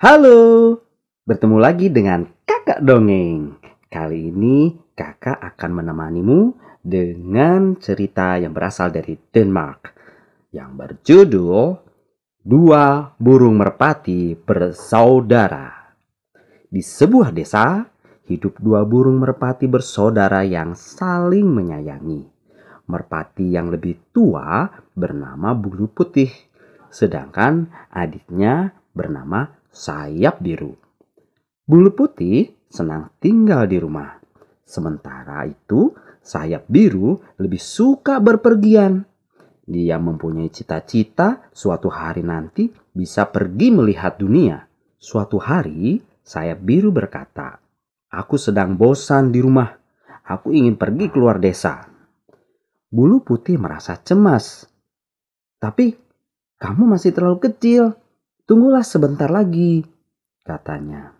Halo, bertemu lagi dengan kakak dongeng. Kali ini kakak akan menemanimu dengan cerita yang berasal dari Denmark yang berjudul Dua Burung Merpati Bersaudara. Di sebuah desa, hidup dua burung merpati bersaudara yang saling menyayangi. Merpati yang lebih tua bernama Bulu Putih, sedangkan adiknya bernama Sayap Biru. Bulu Putih senang tinggal di rumah. Sementara itu, Sayap Biru lebih suka berpergian. Dia mempunyai cita-cita suatu hari nanti bisa pergi melihat dunia. Suatu hari, Sayap Biru berkata, "Aku sedang bosan di rumah. Aku ingin pergi keluar desa." Bulu Putih merasa cemas. "Tapi kamu masih terlalu kecil. Tunggulah sebentar lagi," katanya.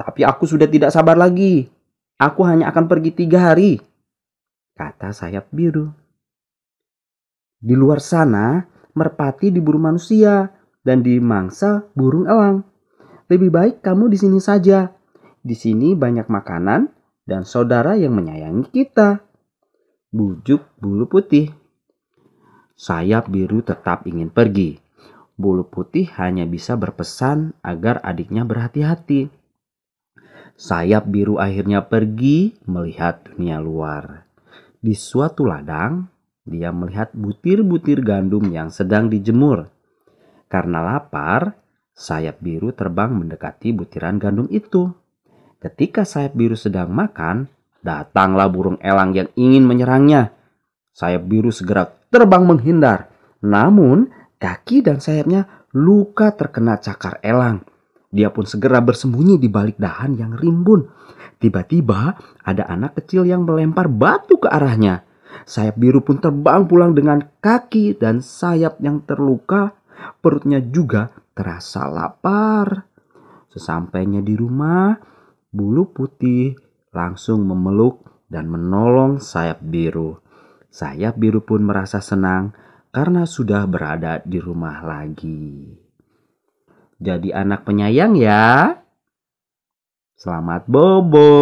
"Tapi aku sudah tidak sabar lagi. Aku hanya akan pergi tiga hari," kata Sayap Biru. Di luar sana, merpati diburu manusia dan dimangsa burung elang. Lebih baik kamu di sini saja. Di sini banyak makanan dan saudara yang menyayangi kita. Bujuk bulu putih. Sayap biru tetap ingin pergi. Bulu putih hanya bisa berpesan agar adiknya berhati-hati. Sayap biru akhirnya pergi melihat dunia luar. Di suatu ladang, dia melihat butir-butir gandum yang sedang dijemur. Karena lapar, sayap biru terbang mendekati butiran gandum itu. Ketika sayap biru sedang makan, datanglah burung elang yang ingin menyerangnya. Sayap biru segera terbang menghindar. Namun, kaki dan sayapnya luka terkena cakar elang. Dia pun segera bersembunyi di balik dahan yang rimbun. Tiba-tiba ada anak kecil yang melempar batu ke arahnya. Sayap biru pun terbang pulang dengan kaki dan sayap yang terluka. Perutnya juga terasa lapar. Sesampainya di rumah, bulu putih langsung memeluk dan menolong sayap biru. Sayap biru pun merasa senang karena sudah berada di rumah lagi. Jadi anak penyayang ya. Selamat bobo.